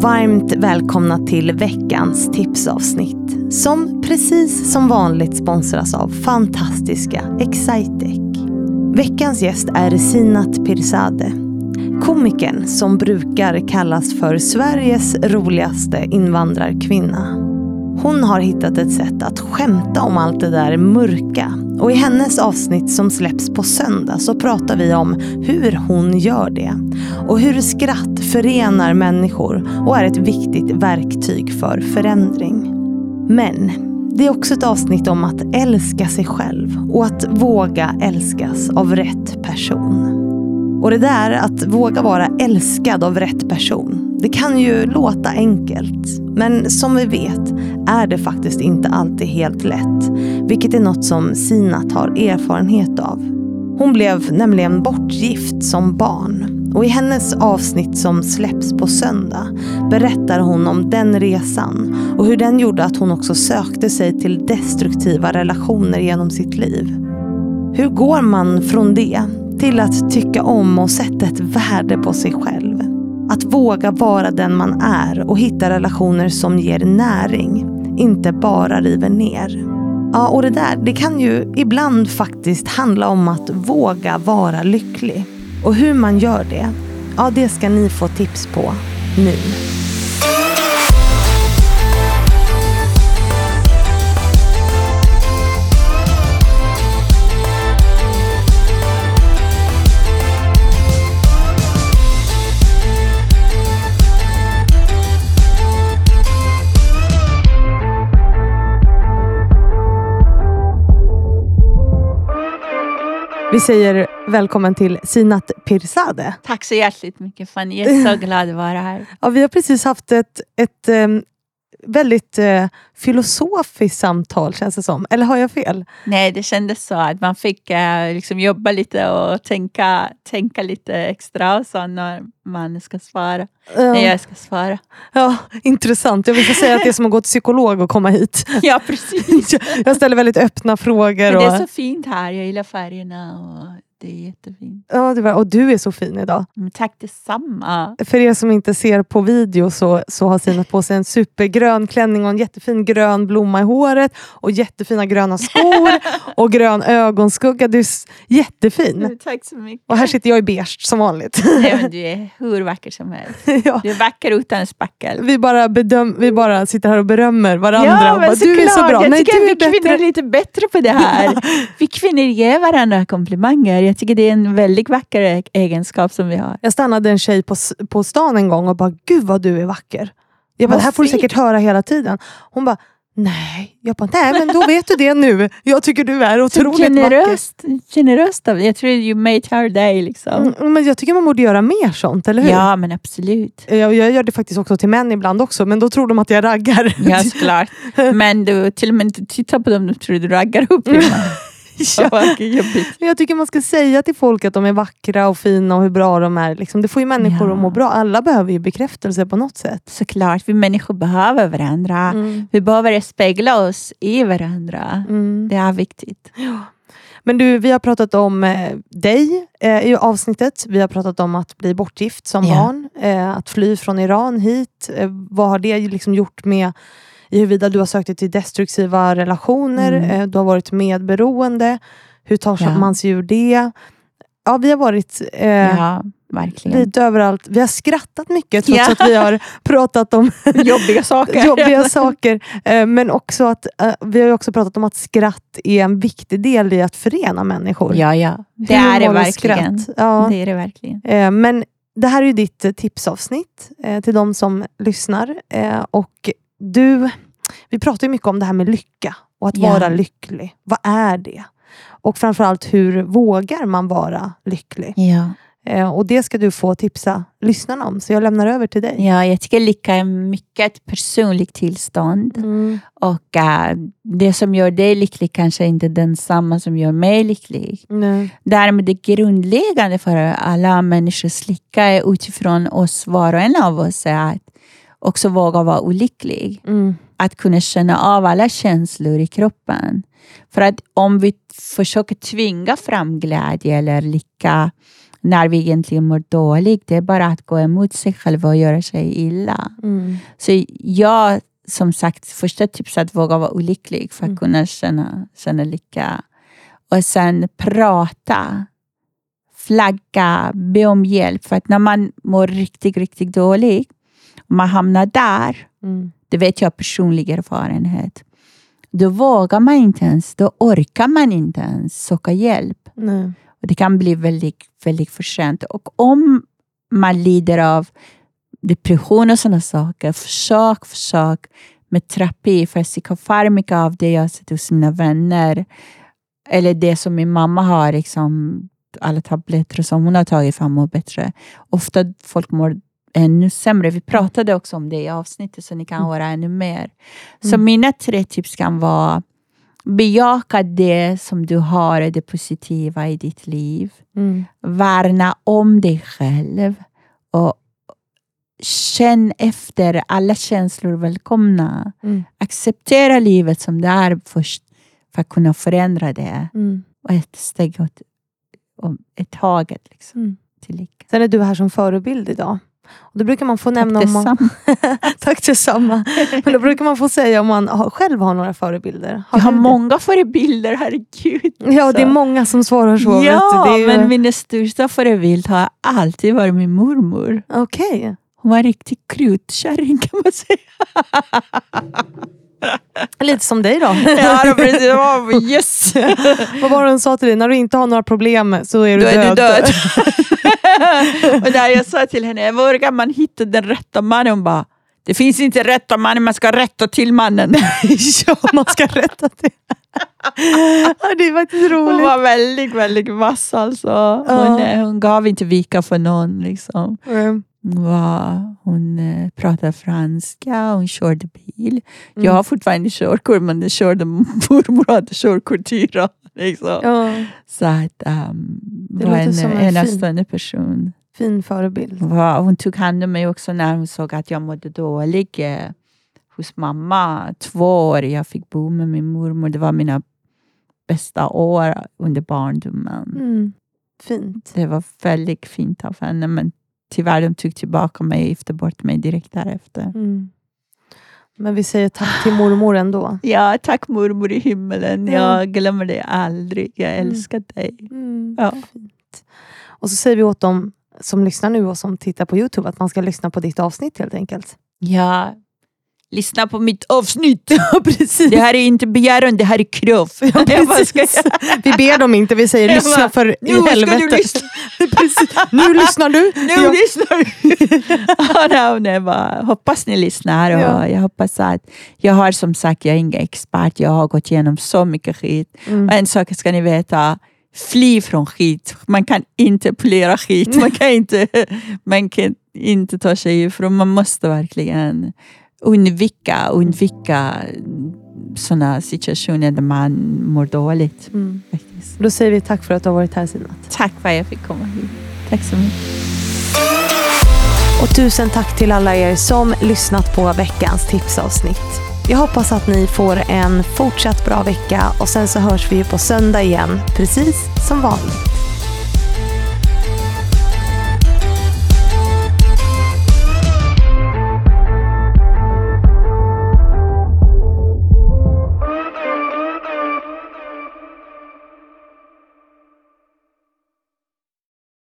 varmt välkomna till veckans tipsavsnitt som precis som vanligt sponsras av fantastiska Excitec. Veckans gäst är Sinat Pirzadeh. Komikern som brukar kallas för Sveriges roligaste invandrarkvinna. Hon har hittat ett sätt att skämta om allt det där mörka. Och i hennes avsnitt som släpps på söndag så pratar vi om hur hon gör det. Och hur skratt förenar människor och är ett viktigt verktyg för förändring. Men det är också ett avsnitt om att älska sig själv och att våga älskas av rätt person. Och det där att våga vara älskad av rätt person, det kan ju låta enkelt. Men som vi vet är det faktiskt inte alltid helt lätt. Vilket är något som Sinat har erfarenhet av. Hon blev nämligen bortgift som barn. Och i hennes avsnitt som släpps på söndag berättar hon om den resan och hur den gjorde att hon också sökte sig till destruktiva relationer genom sitt liv. Hur går man från det till att tycka om och sätta ett värde på sig själv? Att våga vara den man är och hitta relationer som ger näring, inte bara river ner. Ja, och det där, det kan ju ibland faktiskt handla om att våga vara lycklig. Och hur man gör det, ja det ska ni få tips på nu. Vi säger välkommen till Sinat Pirzadeh. Tack så hjärtligt mycket Fanny. Jag är så glad att vara här. Ja, vi har precis haft ett, ett um, väldigt uh, filosofiskt samtal känns det som. Eller har jag fel? Nej, det kändes så att man fick uh, liksom jobba lite och tänka, tänka lite extra och så när man ska svara. Ja. När jag ska svara. Ja, intressant. Jag vill säga att det är som att gå till psykolog och komma hit. Ja, precis. jag ställer väldigt öppna frågor. Men det är så fint här. Jag gillar färgerna. Och det är jättefint. Ja, det var, och du är så fin idag. Men tack detsamma. För er som inte ser på video så, så har Sina på sig en supergrön klänning och en jättefin grön blomma i håret och jättefina gröna skor och grön ögonskugga. Du är jättefin. Tack så mycket. Och här sitter jag i beige som vanligt. Nej, men du är hur vacker som helst. ja. Du är vacker utan spackel. Vi bara, bedöm, vi bara sitter här och berömmer varandra. Ja, och bara, du är så bra. Jag Nej, tycker du att vi kvinnor är lite bättre på det här. vi kvinnor ger varandra komplimanger jag tycker det är en väldigt vacker egenskap som vi har. Jag stannade en tjej på, på stan en gång och bara, gud vad du är vacker. Jag bara, det här får du säkert höra hela tiden. Hon bara, Nej, jag bara, nej men då vet du det nu. Jag tycker du är otroligt generöst, vacker. Generöst av Jag tror you made her day. Liksom. Mm, men jag tycker man borde göra mer sånt, eller hur? Ja, men absolut. Jag, jag gör det faktiskt också till män ibland också, men då tror de att jag raggar. Ja, såklart. Men du, till och med inte tittar på dem, då tror du raggar upp. ja. Jag tycker man ska säga till folk att de är vackra och fina och hur bra de är. Liksom, det får ju människor ja. att må bra. Alla behöver ju bekräftelse på något sätt. Såklart, vi människor behöver varandra. Mm. Vi behöver spegla oss i varandra. Mm. Det är viktigt. Ja. Men du, vi har pratat om eh, dig eh, i avsnittet. Vi har pratat om att bli bortgift som yeah. barn. Eh, att fly från Iran hit. Eh, vad har det liksom gjort med i huruvida du har sökt dig till destruktiva relationer, mm. Eh, du har varit medberoende. Hur tar ja. man sig ur det? Ja, vi har varit eh, ja, lite överallt. Vi har skrattat mycket trots ja. att vi har pratat om jobbiga saker. jobbiga saker. Eh, men också att eh, vi har också pratat om att skratt är en viktig del i att förena människor. Ja, ja. Det är det verkligen. Ja. Det är det verkligen. Eh, men det här är ditt tipsavsnitt eh, till de som lyssnar. och du, vi pratar ju mycket om det här med lycka och att ja. vara lycklig. Vad är det? Och framförallt, hur vågar man vara lycklig? Eh, och det ska du få tipsa lyssnarna om, så jag lämnar över till dig. Ja, jag tycker lycka är mycket ett personligt tillstånd. Mm. Och uh, det som gör dig lycklig kanske inte är densamma som gör mig lycklig. Nej. Därmed det grundläggande för alla människors lycka är utifrån oss, var och en av oss, är att också våga vara olycklig. Mm. Att kunna känna av alla känslor i kroppen. För att om vi försöker tvinga fram glädje eller lycka när vi egentligen mår dåligt. Det är bara att gå emot sig själv och göra sig illa. Mm. Så jag, som sagt, första tipset att våga vara olycklig för att Mm. kunna känna, känna lycka. Och sen prata, flagga, be om hjälp. För att när man mår riktigt, riktigt dåligt, man hamnar där, Mm. det vet jag av personlig erfarenhet, då vågar man inte ens, då orkar man inte ens söka hjälp. Nej. Och det kan bli väldigt, väldigt för sent. Och om man lider av depression och sådana saker, försök, försök med terapi. För psykofarmika av det jag har sett hos mina vänner, eller det som min mamma har, liksom, alla tabletter som hon har tagit för att må bättre. Ofta folk mår ännu sämre. Vi pratade också om det i avsnittet, så ni kan höra ännu mer. Så Mm. mina tre tips kan vara bejaka det som du har, det positiva i ditt liv. Mm. Värna om dig själv och känn efter alla känslor välkomna. Mm. Acceptera livet som det är först för att kunna förändra det. Mm. Och ett steg åt, om ett taget liksom, Mm. Sen är du här som förebild idag. Och då brukar man få nämna Tack om man... Tack detsamma. Men då brukar man få säga om man har, själv har några förebilder. Jag har du det? många förebilder, herregud. Ja, det är Så. många som svarar så. Ja, ju- men min största förebild har alltid varit min mormor. Okej. Hon var en riktig krutkärring kan man säga. Lite som dig då. Ja, precis. Oh, yes! Vad var det hon sa till dig? När du inte har några problem så är du Då är död. du död. och där jag sa till henne, vågar man hitta den rätta mannen? Hon bara, det finns inte rätta mannen, man ska rätta till mannen. ja, man ska rätta till. det är faktiskt Hon roligt. var väldigt, väldigt vass alltså. Hon, eh, hon gav inte vika för någon. Liksom. Mm. Hon, var, hon eh, pratade franska, hon körde bil. Mm. Jag har fortfarande körkort, men det körde mormor hade körkort fyra. Liksom. Ja, Så att um, Det var en en enastående person. fin förebild. Hon tog hand om mig också när hon såg att jag mådde dåligt eh, hos mamma. Två år jag fick bo med min mormor. Det var mina bästa år under barndomen. Mm. Fint. Det var väldigt fint av henne, men tyvärr de tog tillbaka mig och gifte bort mig direkt därefter. Mm. Men vi säger tack till mormor ändå. Ja, tack mormor i himmelen. Ja. Jag glömmer dig aldrig. Jag Mm. älskar dig. Mm. Ja. Fint. Och så säger vi åt dem som lyssnar nu och som tittar på Youtube att man ska lyssna på ditt avsnitt helt enkelt. ja, lyssna på mitt avsnitt. Ja, precis. Det här är inte begäran, det här är krav. Ja. Vi ber dem inte, vi säger lyssna bara, för i Nu ska helvete. du lyssna. Nu lyssnar du. Nu Ja. lyssnar du. ja, nej, bara, hoppas ni lyssnar. Och Ja. Jag hoppas att jag har som sagt, jag är ingen expert. Jag har gått igenom så mycket skit. Mm. Och en sak ska ni veta. Fly från skit. Man kan inte polera skit. Man kan inte, man kan inte ta sig ifrån. Man måste verkligen undvika, undvika sådana situationer där man mår dåligt. Mm. Faktiskt. Då säger vi tack för att du har varit här Sinat. Tack för att jag fick komma hit. Tack så mycket. Och tusen tack till alla er som lyssnat på veckans tipsavsnitt. Jag hoppas att ni får en fortsatt bra vecka och sen så hörs vi på söndag igen, precis som vanligt.